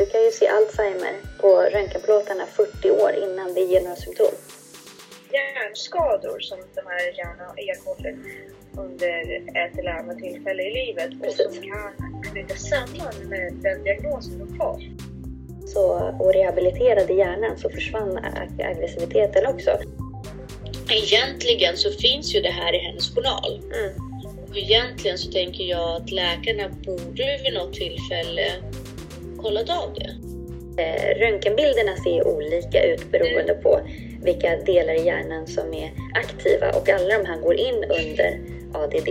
Du kan ju se Alzheimer på röntgenplåtarna 40 år innan det ger några symptom. Hjärnskador som de här hjärnan erhåller under ett eller annat tillfälle i livet och Precis. som kan knyta samman med den diagnosen de får. Så, och rehabiliterade hjärnan så försvann ag- aggressiviteten också. Egentligen så finns ju det här i hennes journal. Mm. Och egentligen så tänker jag att läkarna borde vid något tillfälle kollat av det. Eh, Röntgenbilderna ser olika ut beroende på vilka delar i hjärnan som är aktiva och alla de här går in under ADD.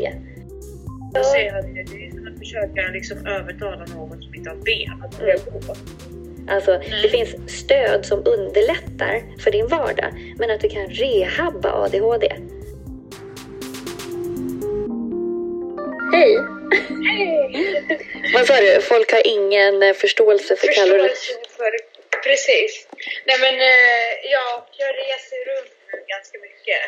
Jag säger att det är som att försöka liksom övertala någon som inte har ben att börja gå. Alltså, det finns stöd som underlättar för din vardag, men att du kan rehabba ADHD. Hej! Vad sa du? Folk har ingen eh, förståelse för kalorier. För, precis. Nej men eh, ja, jag reser runt nu ganska mycket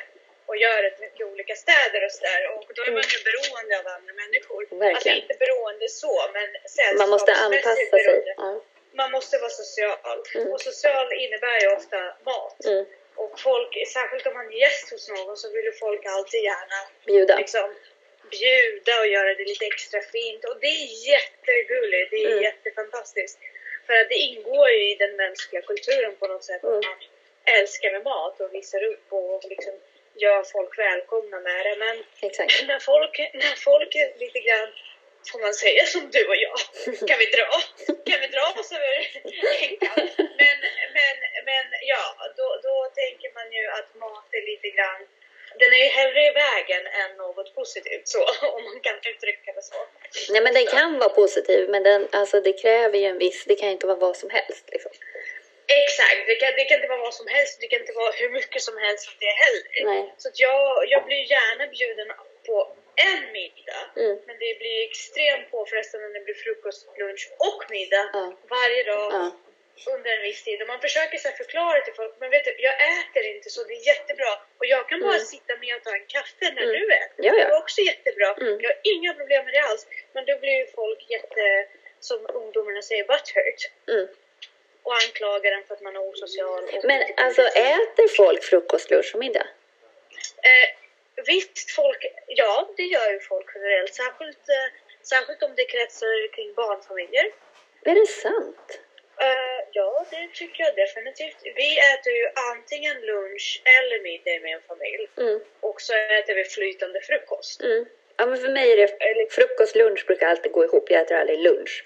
och gör rätt mycket olika städer och sådär och då är man ju beroende av andra människor. Verkligen. Alltså inte beroende så men Man måste sällskapsmässigt anpassa sig. Ja. Man måste vara social Mm. och social innebär ju ofta mat. Mm. Och folk, särskilt om man är gäst hos någon så vill ju folk alltid gärna Bjuda. liksom bjuda och göra det lite extra fint. Och det är jättegulligt, det är Mm. jättefantastiskt. För att det ingår ju i den mänskliga kulturen på något sätt Mm. att man älskar med mat och visar upp och liksom gör folk välkomna med det. Men Exakt. när folk, när folk är lite grann, får man säga som du och jag, kan vi dra? Kan vi dra oss över änkan? Men, men, men ja, då, då tänker man ju att mat är lite grann den är ju hellre i vägen än något positivt så, om man kan uttrycka det så. Nej, men den kan vara positiv, men den, alltså, det kräver ju en viss... Det kan inte vara vad som helst. Liksom. Exakt, det kan, det kan inte vara vad som helst, det kan inte vara hur mycket som helst av det heller. Nej. Så jag, jag blir gärna bjuden på en middag, Mm. men det blir extremt påfrestande när det blir frukost, lunch och middag Ja. varje dag Ja. Under en viss tid. Och man försöker så förklara till folk, men vet du, jag äter inte så, det är jättebra. Och jag kan bara Mm. sitta med och ta en kaffe när Mm. du äter. Ja, ja. Det är också jättebra. Mm. Jag har inga problem med det alls. Men då blir ju folk jätte, som ungdomarna säger, butthurt. Mm. Och anklagar en för att man är osocial. Men alltså, äter folk frukost, lunch och middag? Eh, visst, folk, ja det gör ju folk generellt. Särskilt, eh, särskilt om det kretsar kring barnfamiljer. Är det sant? Eh, ja, det tycker jag definitivt. Vi äter ju antingen lunch eller middag med en familj. Mm. Och så äter vi flytande frukost. Mm. Ja, men för mig är det frukost, lunch brukar alltid gå ihop. Jag äter aldrig lunch.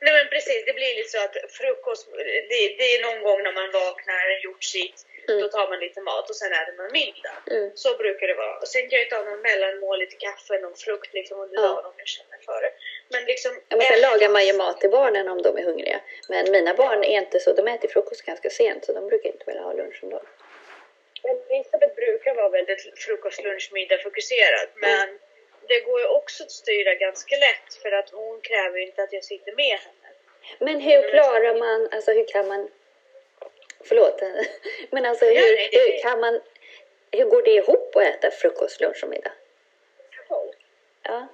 Nej men precis, det blir lite så att frukost, det, det är någon gång när man vaknar, gjort sitt, Mm. då tar man lite mat och sen äter man middag. Mm. Så brukar det vara. Och sen kan jag ta någon mellanmål, lite kaffe, någon frukt liksom under dagen om jag känner för det. Men liksom... Ja, men sen lagar man ju mat till barnen om de är hungriga. Men mina barn är inte så. De äter frukost ganska sent så de brukar inte vilja ha lunch ändå. Elisabeth brukar vara väldigt frukost, lunch, middag fokuserad. Men det går ju också att styra ganska lätt för att hon kräver ju inte att jag sitter med henne. Men hur klarar man, alltså hur kan man... Förlåt. Men alltså hur, det- hur kan man... Hur går det ihop att äta frukost, lunch och middag? Folk, Ja.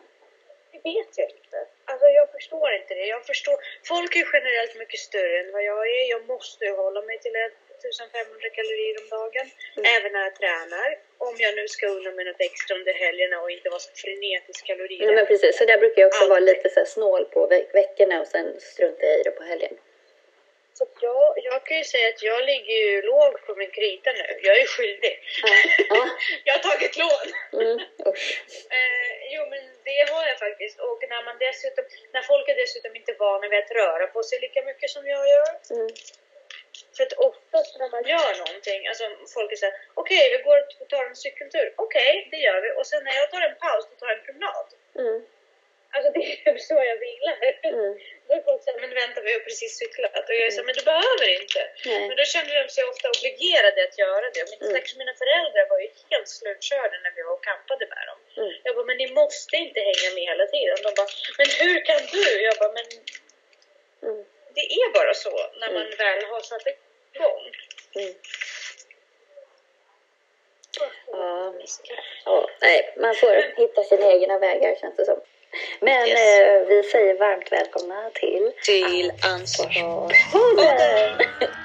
det vet jag inte. Alltså jag förstår inte det. Jag förstår, folk är generellt mycket större än vad jag är. Jag måste hålla mig till 1500 kalorier om dagen. Även när jag tränar. Om jag nu ska unna mig något extra under helgerna och inte vara så frenetisk kalorier. ja, men precis. Så där brukar jag också vara Alltid. lite så snål på veck- veckorna och sen strunta i det på helgen. Så jag, jag kan ju säga att jag ligger ju lågt på min krita nu. Jag är skyldig. Ja. jag har tagit lån. Mm. Eh, jo men det har jag faktiskt. Och när man dessutom, när folk är dessutom inte vana vid att röra på sig lika mycket som jag gör. Mm. För att oftast när man gör någonting, alltså folk är såhär, okej vi går och tar en cykeltur. Okej, det gör vi. Och sen när jag tar en paus, då tar jag en promenad. Mm. Alltså det är så jag vilar. Mm. Då är folk såhär, men vänta vi har precis cyklat. Och jag är såhär, men du behöver inte. Nej. Men då kände de sig ofta obligerade att göra det. Min, Mm. Mina föräldrar var ju helt slutkörda när vi var och campade med dem. Mm. Jag bara, men ni måste inte hänga med hela tiden. De bara, men hur kan du? Jag bara, men Mm. det är bara så när man Mm. väl har satt igång. Mm. Ja. Ja, nej, man får hitta sina egna vägar känns det som. Men Yes. eh, vi säger varmt välkomna till Till ansvar.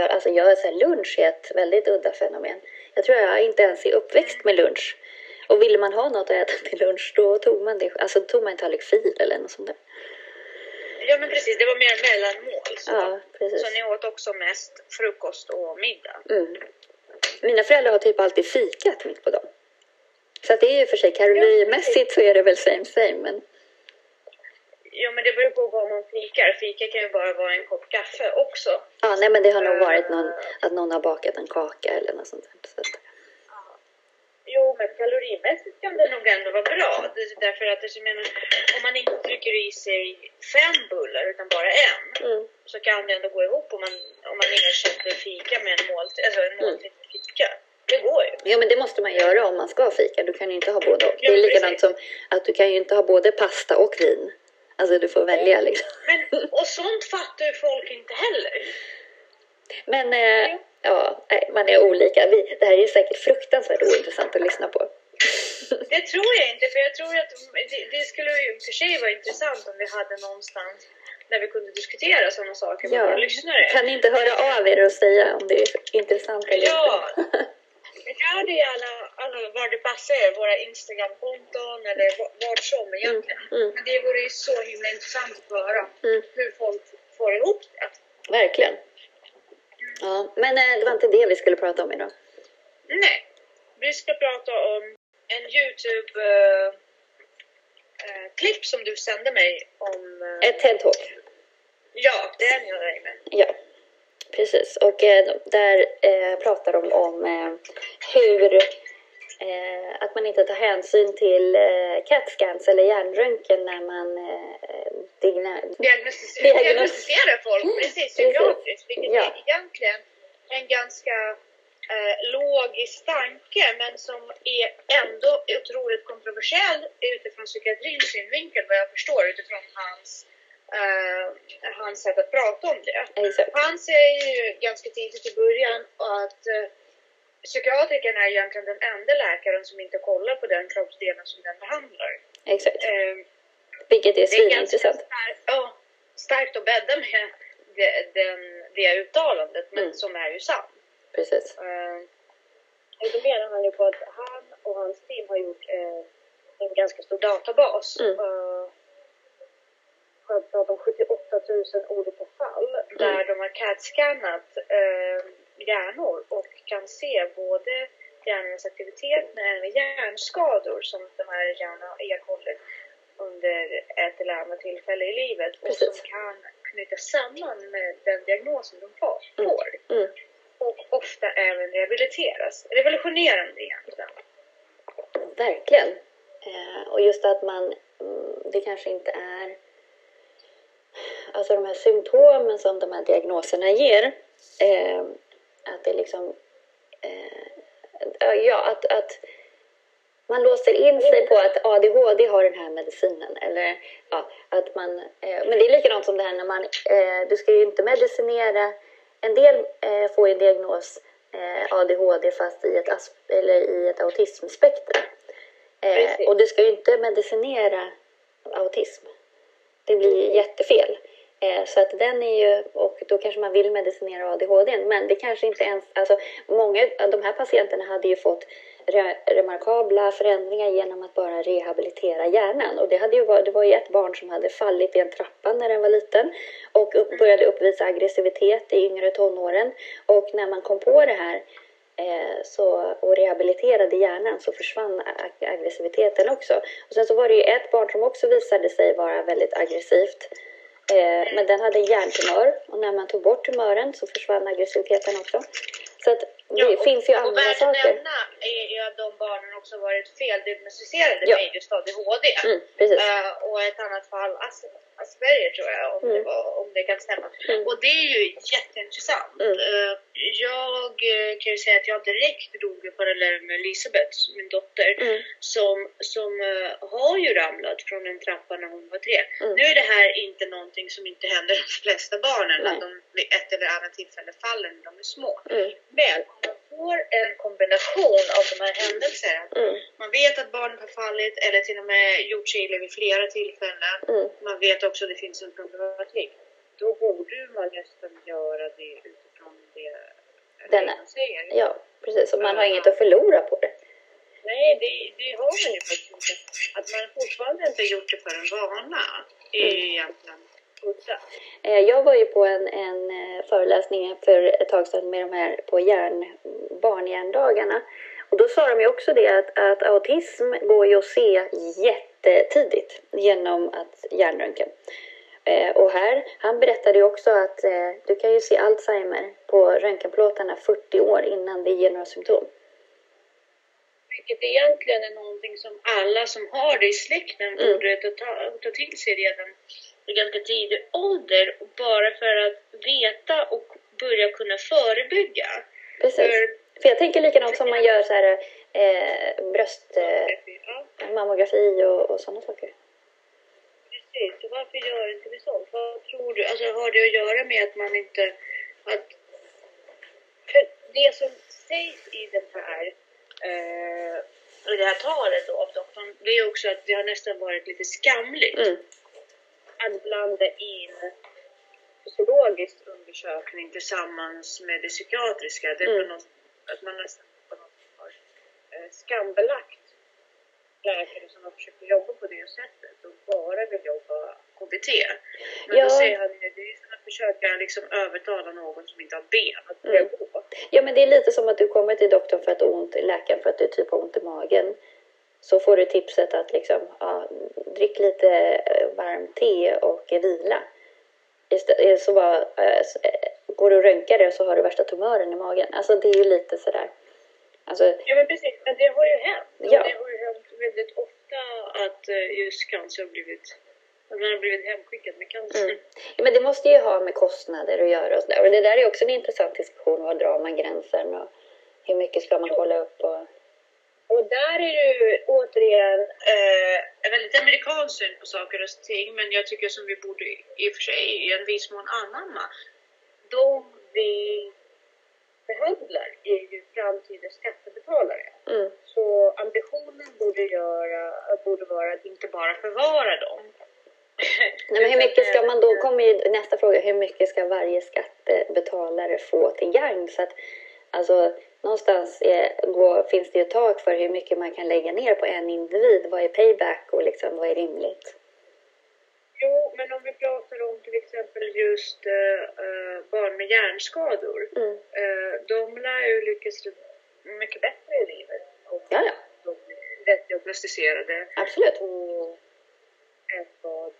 gör Alltså jag så här, lunch är ett väldigt udda fenomen. Jag tror jag inte ens är uppväxt med lunch. Och ville man ha något att äta till lunch då tog man det. Alltså tog man en tallrik fil eller något sånt där. Ja, men precis. Det var mer mellanmål. Så, Ja, precis. så ni åt också mest frukost och middag? Mm. Mina föräldrar har typ alltid fikat mitt på dagen. Så att det är ju för sig kalorimässigt så är det väl same same men Ja, men det beror på vad man fikar. Fika kan ju bara vara en kopp kaffe också. ja, nej men det har nog varit någon, att någon har bakat en kaka eller något sånt. Så Jo, men kalorimässigt kan det nog ändå vara bra. Därför att jag menar, om man inte trycker i sig fem bullar utan bara en mm. så kan det ändå gå ihop om man, om man ersätter fika med en måltid, alltså en måltid med fika. Det går ju. Ja men det måste man göra om man ska fika. Du kan ju inte ha både och. Det är likadant som att du kan ju inte ha både pasta och vin. Alltså du får välja liksom. Men, och sånt fattar ju folk inte heller. Men eh, ja, nej, man är olika. Vi, det här är säkert fruktansvärt ointressant att lyssna på. Det tror jag inte, för jag tror att det, det skulle ju för sig vara intressant om vi hade någonstans där vi kunde diskutera sådana saker med våra Ja. lyssnare. Kan ni inte höra av er och säga om det är intressant eller Ja. inte? Gör det alla, alla var det passar er, våra Instagramkonton eller va- vart som egentligen. Mm, mm. Men det vore ju så himla intressant att höra Mm. hur folk får ihop det. Verkligen. Ja, men eh, det var inte det vi skulle prata om idag. Nej, vi ska prata om en Youtube-klipp som du sände mig om... eh, Ett TED-talk. Ja, den gör jag med. Ja, precis. Och eh, där eh, pratar de om eh, hur eh, att man inte tar hänsyn till eh, CAT-scans eller hjärnröntgen när man eh, digna, Diagnostis- Diagnos- diagnostisera folk, precis, Precis. psykiatriskt. Vilket Ja. är egentligen en ganska eh, logisk tanke, men som är ändå otroligt kontroversiell utifrån psykiatrins synvinkel, vad jag förstår, utifrån hans, eh, hans sätt att prata om det. Exakt. Han säger ju ganska tidigt i början att eh, psykiatrikern är egentligen den enda läkaren som inte kollar på den kroppsdelen som den behandlar. Exakt. Eh, Vilket är svinintressant. ja, starkt att bädda med det, den, det uttalandet, men Mm. som är ju sant. Precis. Eh, och då menar han ju på att han och hans team har gjort eh, en ganska stor databas. Mm. Eh, har pratat om 78 000 olika fall där Mm. de har CAT-scannat eh, hjärnor och kan se både hjärnornas aktivitet men även hjärnskador som de här hjärnorna erhåller under ett eller annat tillfälle i livet och Precis. som kan knyta samman med den diagnosen de får. Mm. får Mm. och ofta även rehabiliteras. Revolutionerande egentligen. Verkligen. Eh, och just att man, mm, det kanske inte är alltså de här symptomen som de här diagnoserna ger. Eh, att det liksom, eh, ja att, att man låser in sig på att ADHD har den här medicinen. Eller ja, att man, eh, men det är likadant som det här när man, eh, du ska ju inte medicinera, en del eh, får ju en diagnos eh, ADHD fast i ett, eller i ett autismspektra. Och du ska ju inte medicinera autism. Det blir ju jättefel. Eh, så att den är ju, och då kanske man vill medicinera ADHD, men det kanske inte ens, alltså många av de här patienterna hade ju fått re, remarkabla förändringar genom att bara rehabilitera hjärnan. Och det, hade ju det var ju ett barn som hade fallit i en trappa när den var liten och upp, började uppvisa aggressivitet i yngre tonåren. Och när man kom på det här eh, så, och rehabiliterade hjärnan så försvann ag- aggressiviteten också. Och sen så var det ju ett barn som också visade sig vara väldigt aggressivt. Eh, men den hade en hjärntumör och när man tog bort tumören så försvann aggressiviteten också. Så att det Ja, och- finns ju och andra värt att saker. nämna är att de barnen också varit feldiagnostiserade Ja. med just ADHD. Mm. Eh, och ett annat fall As Asperger tror jag, om, det, Mm. var, om det kan stämma. Mm. Och det är ju jätteintressant. Eh, jag eh, kan ju säga att jag direkt drog en parallell med Elisabeth, min dotter, Mm. som, som eh, har ju ramlat från en trappa när hon var tre. Mm. Nu är det här inte någonting som inte händer de flesta barnen, att de vid ett eller annat tillfälle faller när de är små. Men man får en kombination av de här händelserna. Mm. Man vet att barnet har fallit eller till och med gjort sig illa vid flera tillfällen. Mm. Man vet också att det finns en problematik. Då borde man nästan göra det utifrån det Den- man säger. Ja, precis. Och man har inget att förlora på det. Nej, det, det har man ju faktiskt inte. Att man fortfarande inte gjort det för en vana är Mm. egentligen Jag var ju på en, en eh, föreläsning för ett tag sedan med de här på hjärn, barnhjärndagarna. Och då sa de ju också det att, att autism går ju att se jättetidigt genom att hjärnröntgen. Eh, Och här, han berättade ju också att eh, du kan ju se Alzheimer på röntgenplåtarna 40 år innan det ger några symptom. Vilket egentligen är någonting som alla som har det i släkten Mm. borde ta, ta till sig redan i ganska tidig ålder. Bara för att veta och börja kunna förebygga. Precis. För, För jag tänker likadant som man gör så här eh, bröst, eh, mammografi och, och sådana saker. precis. Så varför gör inte vi sånt? Vad tror du? Alltså har det att göra med att man inte... Att, för det som sägs i den här eh, i det här talet då av doktorn, det är också att det har nästan varit lite skamligt. Mm. Att blanda in fysiologisk undersökning tillsammans med det psykiatriska. Det är Mm. något, att man nästan på något har eh, skambelagt läkare som har försökt jobba på det sättet och bara vill jobba KBT. Men Ja. då säger han ju, det är som att försöka liksom övertala någon som inte har ben att börja Mm. gå. Ja, men det är lite som att du kommer till doktorn för att du ont, läkaren för att du typ har ont i magen. Så får du tipset att liksom, ja, drick lite eh, varmt te och vila. Istä- Så bara, eh, eh, går du och röntgar det så har du värsta tumören i magen. Alltså det är ju lite sådär. Alltså, Ja men precis, men det har ju hänt. Ja. Det har ju hänt väldigt ofta att eh, just cancer har blivit, att man har blivit hemskickad med cancer. Mm. Ja, men det måste ju ha med kostnader att göra och sådär. Och det där är också en intressant diskussion. Var drar man gränsen och hur mycket ska man kolla upp och... Och där är det ju återigen eh, en väldigt amerikansk syn på saker och ting, men jag tycker som vi borde i och för sig i en viss mån anamma. De vi behandlar är ju framtidens skattebetalare. Mm. Så ambitionen borde, göra, borde vara att inte bara förvara dem. Nej, men hur mycket ska man då, kommer ju nästa fråga, hur mycket ska varje skattebetalare få till gagn? Så att, alltså, någonstans är, går, finns det ju ett tak för hur mycket man kan lägga ner på en individ. Vad är payback och liksom, vad är rimligt? Jo, men om vi pratar om till exempel just eh, barn med hjärnskador. Mm. Eh, de lär ju lyckas mycket bättre i livet. Och Ja, ja, de är rätt diagnostiserade. absolut. Och än vad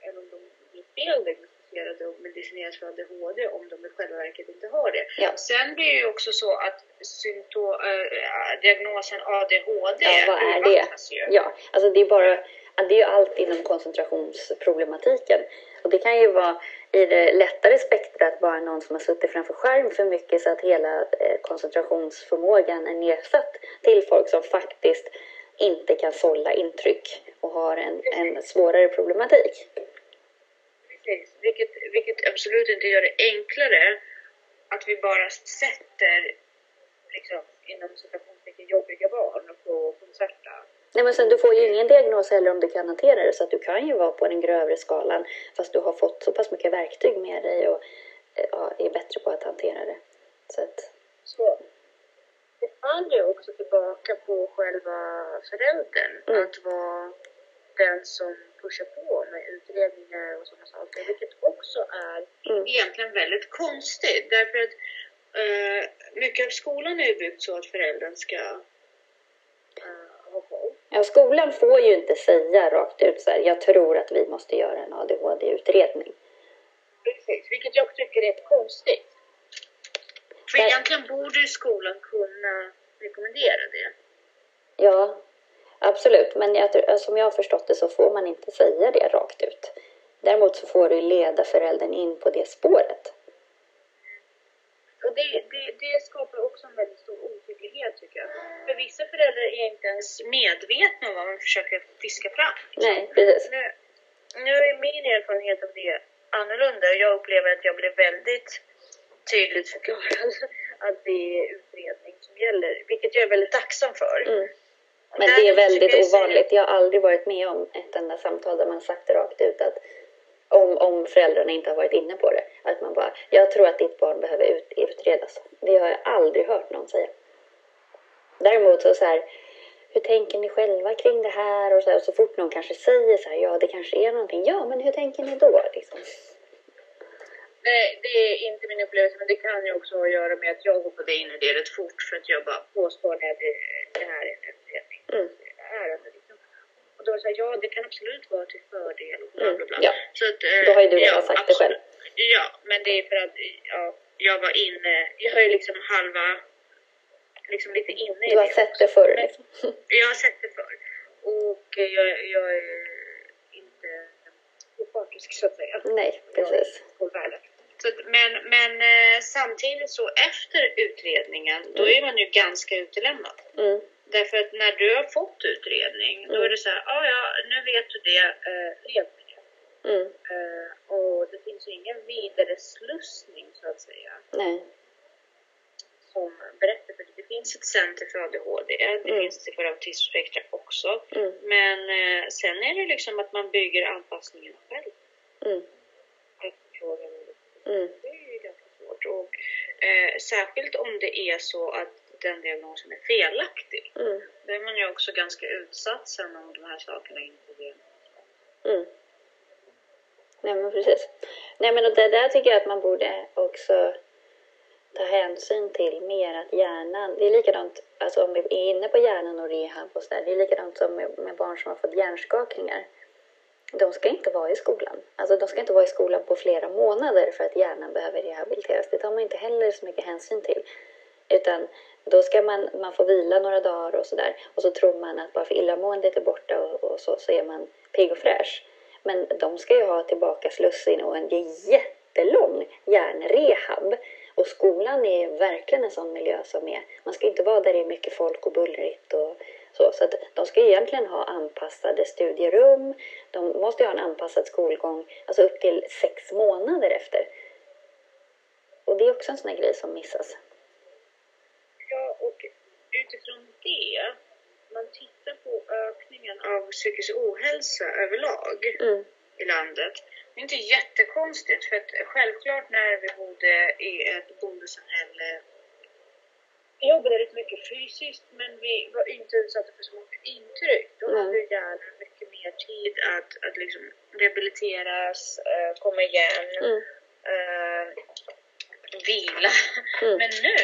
än om de blir fel diagnostiserade och medicineras för ADHD om de i själva verket inte har det. Ja. Sen blir det ju också så att symptom, äh, diagnosen ADHD Ja, vad är det? Ju. Ja, alltså det är bara, det är ju allt inom koncentrationsproblematiken. Och det kan ju vara i det lättare spektrat bara någon som har suttit framför skärm för mycket så att hela eh, koncentrationsförmågan är nedsatt till folk som faktiskt inte kan sålla intryck och har en, en svårare problematik. Precis. Vilket, vilket absolut inte gör det enklare att vi bara sätter liksom, inom citationstecken jobbiga barn på konserta. Nej, men sen, du får ju ingen diagnos heller om du kan hantera det så att du kan ju vara på den grövre skalan fast du har fått så pass mycket verktyg med dig och eh, ja, är bättre på att hantera det. Så att, Så det faller ju också tillbaka på själva föräldern. Mm. Att vara den som pushar på med utredningar och sådana saker. Vilket också är mm, egentligen väldigt konstigt. Därför att eh, mycket av skolan är ju byggt så att föräldern ska eh, ha koll. Ja, skolan får ju inte säga rakt ut så här, jag tror att vi måste göra en ADHD-utredning. Precis, vilket jag tycker är konstigt. För Där- egentligen borde ju skolan kunna rekommendera det. Ja, absolut. Men jag, som jag har förstått det så får man inte säga det rakt ut. Däremot så får du leda föräldern in på det spåret. Och det, det, det skapar också en väldigt stor otydlighet tycker jag. För vissa föräldrar är inte ens medvetna om vad man försöker fiska fram. Nej, precis. Nu, nu är min erfarenhet av det annorlunda och jag upplever att jag blev väldigt tydligt förklarad att det är utredning som gäller, vilket jag är väldigt tacksam för. Mm. Men det är väldigt ovanligt. Jag har aldrig varit med om ett enda samtal där man sagt rakt ut att om, om föräldrarna inte har varit inne på det. Att man bara, jag tror att ditt barn behöver ut, utredas. Det har jag aldrig hört någon säga. Däremot så, så här, hur tänker ni själva kring det här? Och så, här, och så fort någon kanske säger så här, ja det kanske är någonting. Ja, men hur tänker ni då? Liksom. Nej, det är inte min upplevelse, men det kan ju också ha att göra med att jag hoppade in i det rätt fort för att jag bara påstår att det, det här är en utredning. Mm. Det är det liksom. Och då var det så här, ja det kan absolut vara till fördel och bla bla Mm, bla. ja. Så att, eh, Då har ju du ja, redan sagt det absolut. själv. Ja, men det är för att ja, jag var inne, jag har ju liksom halva, liksom lite inne i Du har det sett också. det förr liksom. Jag har sett det förr. Och eh, jag, jag är inte opartisk så att säga. Nej, precis. Så, att- men men eh, samtidigt så efter utredningen, då är man ju ganska utelämnad. Mm. Därför att när du har fått utredning, då Mm. är det så här, ah, ja, nu vet du det, eh. Mm. Eh, och det finns ju ingen vidare slussning så att säga Nej. som berättar för det. Finns ett center för ADHD, det Mm. finns det för autismspektra också. Mm. Men eh, sen är det liksom att man bygger anpassningen själv. Mm. Efterfrågan. Mm. Det är ju ganska svårt. Och, eh, särskilt om det är så att den diagnosen är felaktig. Mm. Då är man ju också ganska utsatt sen om de här sakerna inte blir Mm. Nej men precis. Nej men och det där tycker jag att man borde också ta hänsyn till mer att hjärnan, det är likadant, alltså om vi är inne på hjärnan och rehab och sådär, det är likadant som med, med barn som har fått hjärnskakningar. De ska inte vara i skolan. Alltså de ska inte vara i skolan på flera månader för att hjärnan behöver rehabiliteras. Det tar man inte heller så mycket hänsyn till. Utan då ska man, man få vila några dagar och sådär. Och så tror man att bara för illamåendet är borta och, och så, så är man pigg och fräsch. Men de ska ju ha tillbaka slussin och en jättelång hjärnrehab. Och skolan är verkligen en sån miljö som är, man ska inte vara där det är mycket folk och bullrigt och så. Så de ska egentligen ha anpassade studierum. De måste ju ha en anpassad skolgång, alltså upp till sex månader efter. Och det är också en sån här grej som missas. Ja, och utifrån det, man tittar på ökningen av psykisk ohälsa överlag Mm, i landet. Det är inte jättekonstigt, för att självklart när vi bodde i ett bondesamhälle vi jobbade rätt mycket fysiskt, men vi var inte utsatta för så många intryck. Då Nej. hade hjärnan mycket mer tid att, att liksom rehabiliteras, eh, komma igen, mm, eh, vila. Mm. Men nu,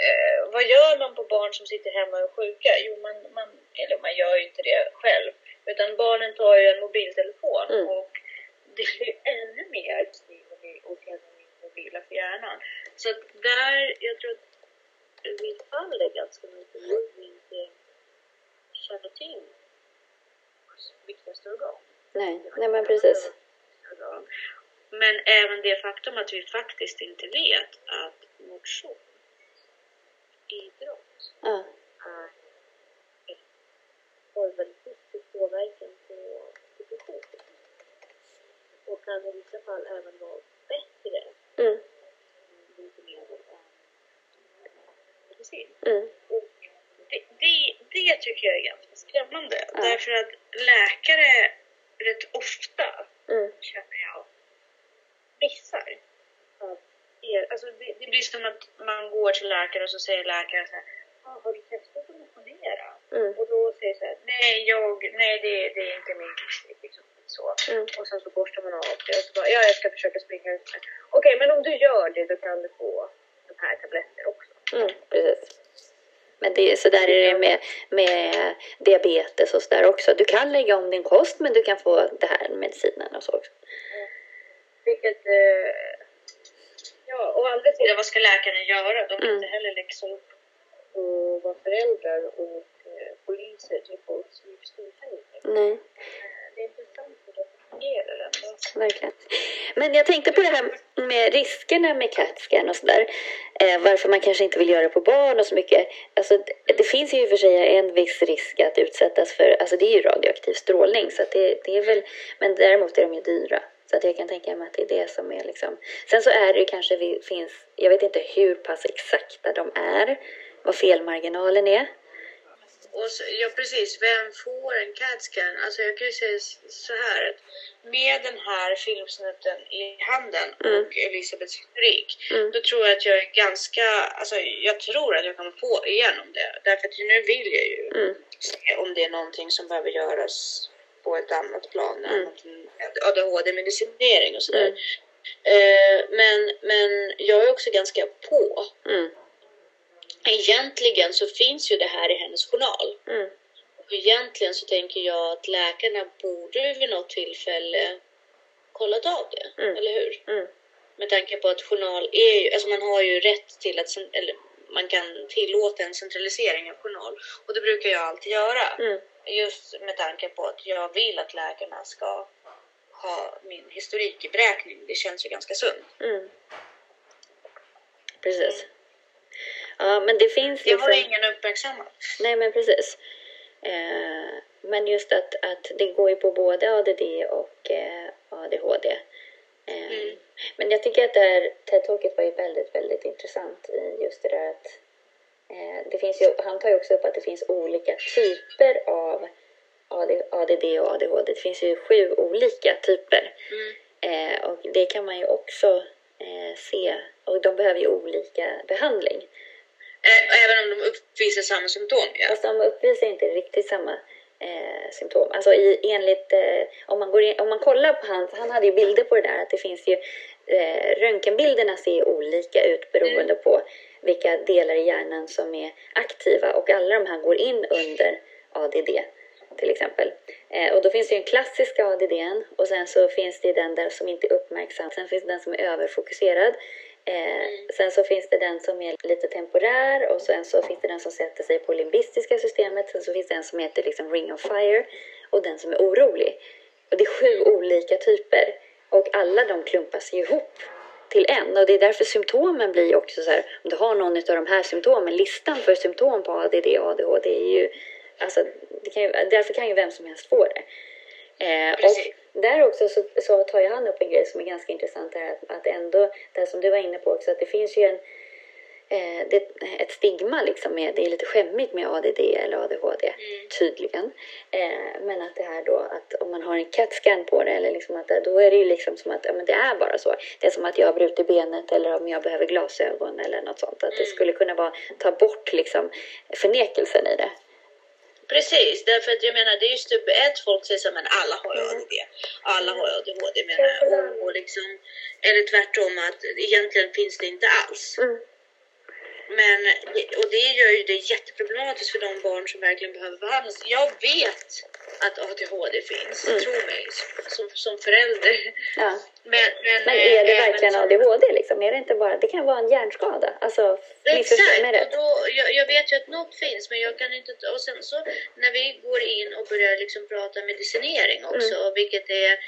eh, vad gör man på barn som sitter hemma och är sjuka? Jo, man, man, eller man gör ju inte det själv. Utan barnen tar ju en mobiltelefon Mm. och det blir ännu mer stimuli och vila för hjärnan. Så där, jag tror att vi faller ganska mycket när vi inte känner till viktigaste organ. nej, nej men precis. Men även det faktum att vi faktiskt inte vet att motion, idrott, Ja, är har väldigt positiv påverkan på depression. Och kan i vissa fall även vara bättre mm, botemedel än medicin. mm, Och det, det, det tycker jag är ganska skrämmande. Ja. Därför att läkare rätt ofta mm, känner jag missar. Er, alltså det, det blir som att man går till läkare och så säger läkaren så här, ah, har du testat att motionera? mm, Och då säger så här, nej, jag, nej det, det är inte min grej. Liksom, så. mm, Och sen så borstar man av det och så bara, ja jag ska försöka springa ut. Okej, men om du gör det då kan du få, då här tabletter också. Mm, precis. Men det, så där är det med, med diabetes och sådär också. Du kan lägga om din kost men du kan få det här medicinen och så också. Vilket, eh, ja, å andra sidan, vad ska läkarna göra? De kan Mm. inte heller läxa upp och vara föräldrar och eh, poliser till folks livstillfällighet. Nej, Det är intressant fungerar ändå. verkligen. Men jag tänkte på det här med riskerna med CAT-scan och sådär. Eh, varför man kanske inte vill göra det på barn och så mycket. Alltså, det, det finns ju i och för sig en viss risk att utsättas för, alltså det är ju radioaktiv strålning. Så att det, det är väl, men däremot är de ju dyra. Så att jag kan tänka mig att det är det som är liksom. Sen så är det ju kanske, vi, finns, jag vet inte hur pass exakta de är. Vad felmarginalen är. Och så, ja precis, vem får en CAT-scan? Alltså jag kan ju säga så här att med den här filmsnutten i handen Mm. och Elisabeths historik Mm. då tror jag att jag är ganska, alltså jag tror att jag kommer få igenom det. Därför att nu vill jag ju Mm. se om det är någonting som behöver göras på ett annat plan, Mm. ADHD-medicinering och sådär. Mm. Eh, men, men jag är också ganska på. Mm. Egentligen så finns ju det här i hennes journal. Mm. Och egentligen så tänker jag att läkarna borde vid något tillfälle kollat av det, Mm. eller hur? Mm. Med tanke på att journal är ju, alltså man har ju rätt till att, eller man kan tillåta en centralisering av journal. Och det brukar jag alltid göra. Mm. Just med tanke på att jag vill att läkarna ska ha min historik i beräkning. Det känns ju ganska sunt. Mm. Precis. Ja, men det finns Det har liksom... ingen uppmärksammat. Nej, men precis. Eh, men just att, att det går ju på både ADD och eh, ADHD. Eh, Mm. Men jag tycker att det här TED-talket var ju väldigt, väldigt intressant i just det där att eh, det finns ju, han tar ju också upp att det finns olika typer av AD, ADD och ADHD. Det finns ju sju olika typer. Mm. Eh, och det kan man ju också eh, se. Och de behöver ju olika behandling. Eh, Även om de uppvisar samma symptom. Ja. Fast de uppvisar inte riktigt samma eh, symptom. Alltså i, enligt, eh, om, man går in, om man kollar på hans, han hade ju bilder på det där, att det finns ju, eh, röntgenbilderna ser olika ut beroende på vilka delar i hjärnan som är aktiva och alla de här går in under ADD till exempel. Eh, och då finns det ju en klassisk ADD och sen så finns det den där som inte är uppmärksam. Sen finns det den som är överfokuserad. Eh, Sen så finns det den som är lite temporär och sen så finns det den som sätter sig på limbistiska systemet. Sen så finns det en som heter liksom ring of fire och den som är orolig. Och det är sju olika typer och alla de klumpas ihop till en och det är därför symptomen blir också så här om du har någon av de här symptomen, listan för symptom på ADD och ADHD är ju alltså det kan ju, därför kan ju vem som helst få det. Eh, och där också så, så tar ju han upp en grej som är ganska intressant här, att, att ändå, det som du var inne på också, att det finns ju en eh, det, ett stigma liksom med, det är lite skämmigt med ADD eller ADHD Mm. tydligen. Eh, men att det här då att om man har en CAT-scan på det eller liksom att det, då är det ju liksom som att ja, men det är bara så. Det är som att jag har brutit benet eller om jag behöver glasögon eller något sånt. Att det Mm. skulle kunna vara, ta bort liksom förnekelsen i det. Precis, därför att jag menar det är ju i ett. Folk säger så men alla har ju ADD. Alla har ju ADHD menar jag. Och, och liksom, eller tvärtom att egentligen finns det inte alls. Mm. Men, och det gör ju det jätteproblematiskt för de barn som verkligen behöver behandlas. Jag vet att ADHD finns, Mm. tro mig, som, som förälder. Ja. Men, men, Men är det eh, verkligen som- ADHD liksom? Är det inte bara, det kan vara en hjärnskada. Alltså, Exakt, och då, jag, jag vet ju att något finns men jag kan inte... Och sen så när vi går in och börjar liksom prata medicinering också, Mm. vilket är...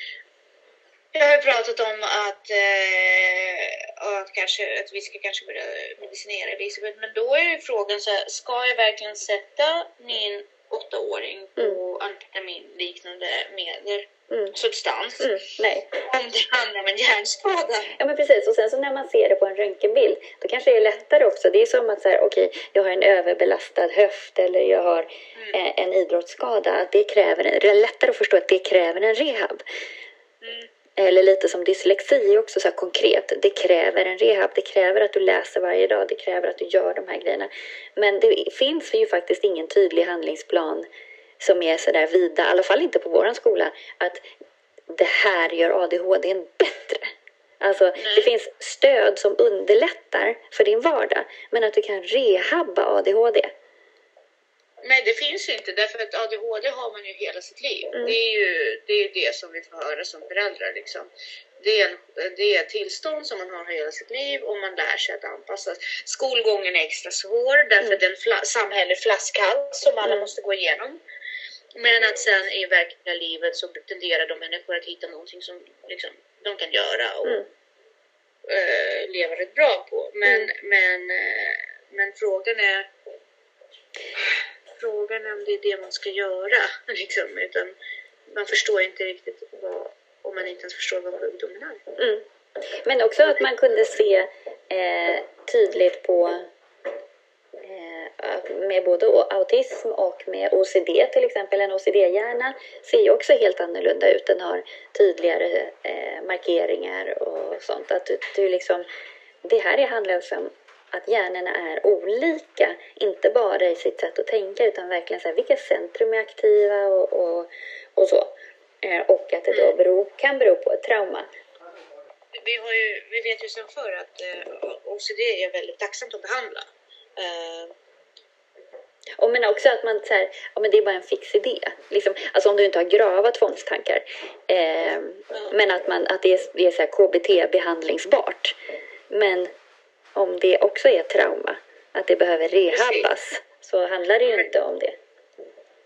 Jag har ju pratat om att, eh, att, kanske, att vi ska kanske börja medicinera Elisabeth, men då är ju frågan så här, ska jag verkligen sätta min åttaåring på amfetaminliknande medel, Mm. substans, Mm. Nej. om det handlar om en hjärnskada? Ja men precis och sen så när man ser det på en röntgenbild då kanske det är lättare också. Det är som att okej jag har en överbelastad höft eller jag har eh, en idrottsskada. Att det kräver, en- det är lättare att förstå att det kräver en rehab. Eller lite som dyslexi också så konkret. Det kräver en rehab. Det kräver att du läser varje dag. Det kräver att du gör de här grejerna. Men det finns ju faktiskt ingen tydlig handlingsplan som är sådär vida, i alla fall inte på våran skola, att det här gör ADHD bättre. Alltså, Nej. det finns stöd som underlättar för din vardag, men att du kan rehabba ADHD. Nej, det finns inte därför att ADHD har man ju hela sitt liv. Mm. Det är ju det, är det som vi får höra som föräldrar. Liksom. Det, är en, det är ett tillstånd som man har hela sitt liv och man lär sig att anpassa. Skolgången är extra svår därför Mm. att det är en fla, samhällelig flaskhals som alla Mm. måste gå igenom. Men att sen i verkliga livet så tenderar de människor att hitta någonting som liksom, de kan göra och Mm. eh, leva rätt bra på. Men, Mm. men, eh, men frågan är frågan är om det är det man ska göra. Liksom, utan man förstår inte riktigt vad, om man inte ens förstår vad sjukdomen är. Mm. Men också att man kunde se eh, tydligt på eh, med både autism och med OCD till exempel. En OCD-hjärna ser ju också helt annorlunda ut. Den har tydligare eh, markeringar och sånt. Att du, du liksom, det här handlar om att hjärnorna är olika, inte bara i sitt sätt att tänka utan verkligen så här, vilka centrum är aktiva och, och, och så. Eh, och att det då beror, kan bero på ett trauma. Vi, har ju, vi vet ju sedan förr att eh, OCD är väldigt tacksamt att behandla. Eh, Och men också att man så här, ja men det är bara en fix idé. Liksom, alltså om du inte har grava tvångstankar. Eh, men att, man, att det är, det är så KBT-behandlingsbart. Men om det också är trauma, att det behöver rehabbas, så handlar det ju inte om det.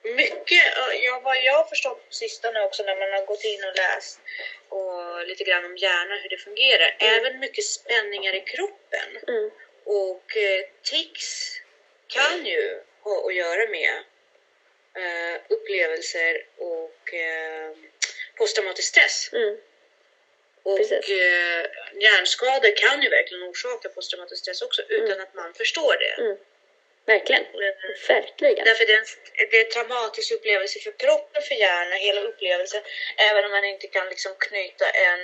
mycket, ja, vad jag har förstått på sistone också när man har gått in och läst och lite grann om hjärnan, hur det fungerar. Även mycket spänningar i kroppen. Mm. Och eh, tics kan ju ha att göra med eh, upplevelser och eh, posttraumatisk stress. Mm. Och Precis. eh, hjärnskador kan ju verkligen orsaka posttraumatisk stress också utan att man förstår det. Mm. Verkligen. Verkligen. Därför det är, en, det är en traumatisk upplevelse för kroppen, för hjärnan, hela upplevelsen. Även om man inte kan liksom knyta en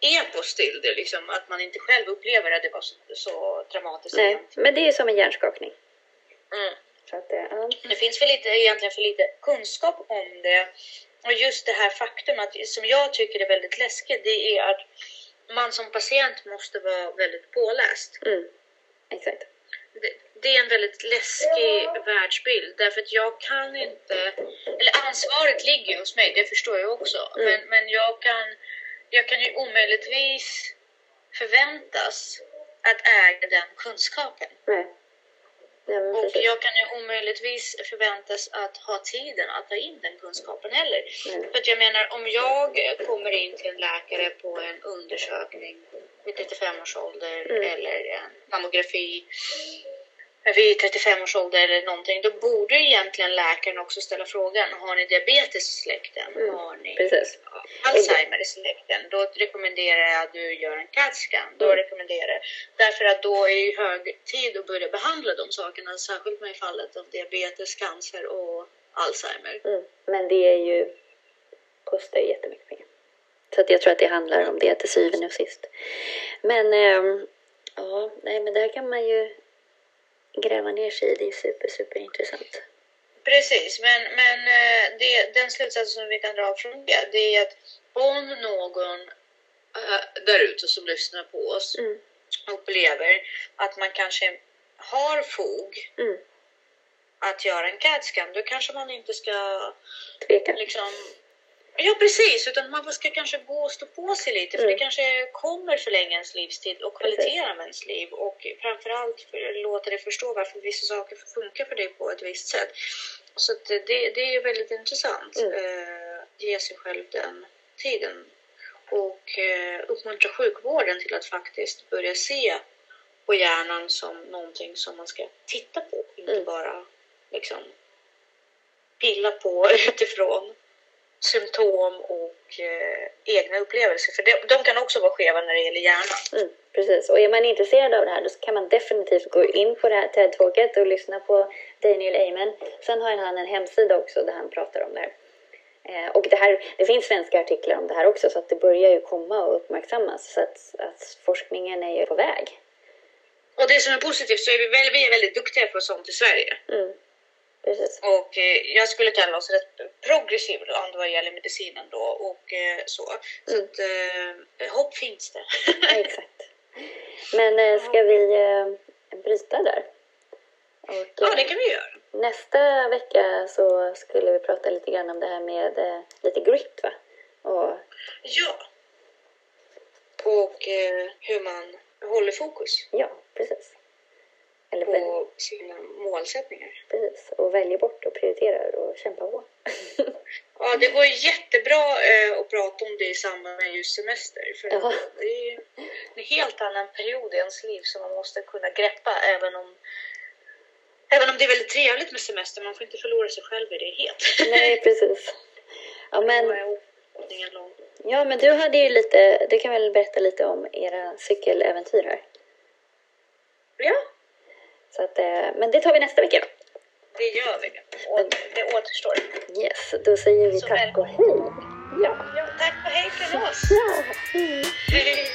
epos till det, liksom, att man inte själv upplever att det var så, så traumatiskt. Nej, egentligen. men det är som en hjärnskakning. Mm. Så att, eh, ja. Det finns för lite, egentligen för lite kunskap om det. Och just det här faktum att, som jag tycker är väldigt läskigt, det är att man som patient måste vara väldigt påläst. Mm. Exakt. det, det är en väldigt läskig världsbild därför att jag kan inte, eller ansvaret ligger hos mig, det förstår jag också, Mm. men, men jag, kan, jag kan ju omöjligtvis förväntas att äga den kunskapen. Nej. Ja, Och jag kan ju omöjligtvis förväntas att ha tiden att ta in den kunskapen heller. Nej. För att jag menar, om jag kommer in till en läkare på en undersökning vid 35 års ålder Mm. eller en mammografi vid 35 års ålder eller någonting, då borde egentligen läkaren också ställa frågan, har ni diabetes i släkten? Mm. Har ni Precis. Alzheimer i släkten? Då rekommenderar jag att du gör en CAT-scan. Då Mm. rekommenderar jag, därför att då är det hög tid att börja behandla de sakerna, särskilt med fallet av diabetes, cancer och Alzheimer. Mm. Men det är ju, kostar ju jättemycket pengar. Så att jag tror att det handlar om det till syvende och sist. Men ehm, ja, nej men där kan man ju gräva ner sig i. Det är super, super intressant. Precis, men, men eh, det, den slutsatsen som vi kan dra från det, det är att om någon äh, där ute som lyssnar på oss Mm. upplever att man kanske har fog Mm. att göra en CAT-scan, då kanske man inte ska Tveka. liksom Ja precis, utan man ska kanske gå och stå på sig lite för Mm. det kanske kommer förlänga ens livstid och kvalitera ens liv och framförallt för, låta dig förstå varför vissa saker funkar för dig på ett visst sätt. Så det, det är väldigt intressant. Mm. Eh, ge sig själv den tiden och eh, uppmuntra sjukvården till att faktiskt börja se på hjärnan som någonting som man ska titta på, inte Mm. bara liksom pilla på utifrån symptom och eh, egna upplevelser. För de, de kan också vara skeva när det gäller hjärnan. Mm, precis. Och är man intresserad av det här då kan man definitivt gå in på det här TED-talket och lyssna på Daniel Amen. Sen har han en hemsida också där han pratar om det här. Eh, och det, här, det finns svenska artiklar om det här också så att det börjar ju komma och uppmärksammas. Så att, att forskningen är ju på väg. Och det som är positivt så är vi, väl, vi är väldigt duktiga på sånt i Sverige. Mm, precis. Och eh, jag skulle kalla oss rätt progressiva land vad gäller medicinen då och eh, så. Så Mm. att eh, hopp finns det. Exakt. Men eh, ska vi eh, bryta där? Och, ja, eh, det kan vi göra. Nästa vecka så skulle vi prata lite grann om det här med eh, lite grit va? Och, Ja. Och eh, hur man håller fokus ja, precis. Eller väl, på sina målsättningar. precis. Och väljer bort och prioriterar och kämpar på. Ja, det går jättebra eh, att prata om det i samband med just semester. För Ja. det är ju en helt annan period i ens liv som man måste kunna greppa även om Även om det är väldigt trevligt med semester, man får inte förlora sig själv i det helt. Nej, precis. Ja men, ja, men du hade ju lite, du kan väl berätta lite om era cykeläventyr här. Ja, Så att, eh, men det tar vi nästa vecka det gör vi. Och det återstår. Yes, då säger vi Så tack och hej. Ja. Ja, tack och hej från oss! Ja, hej. Hej.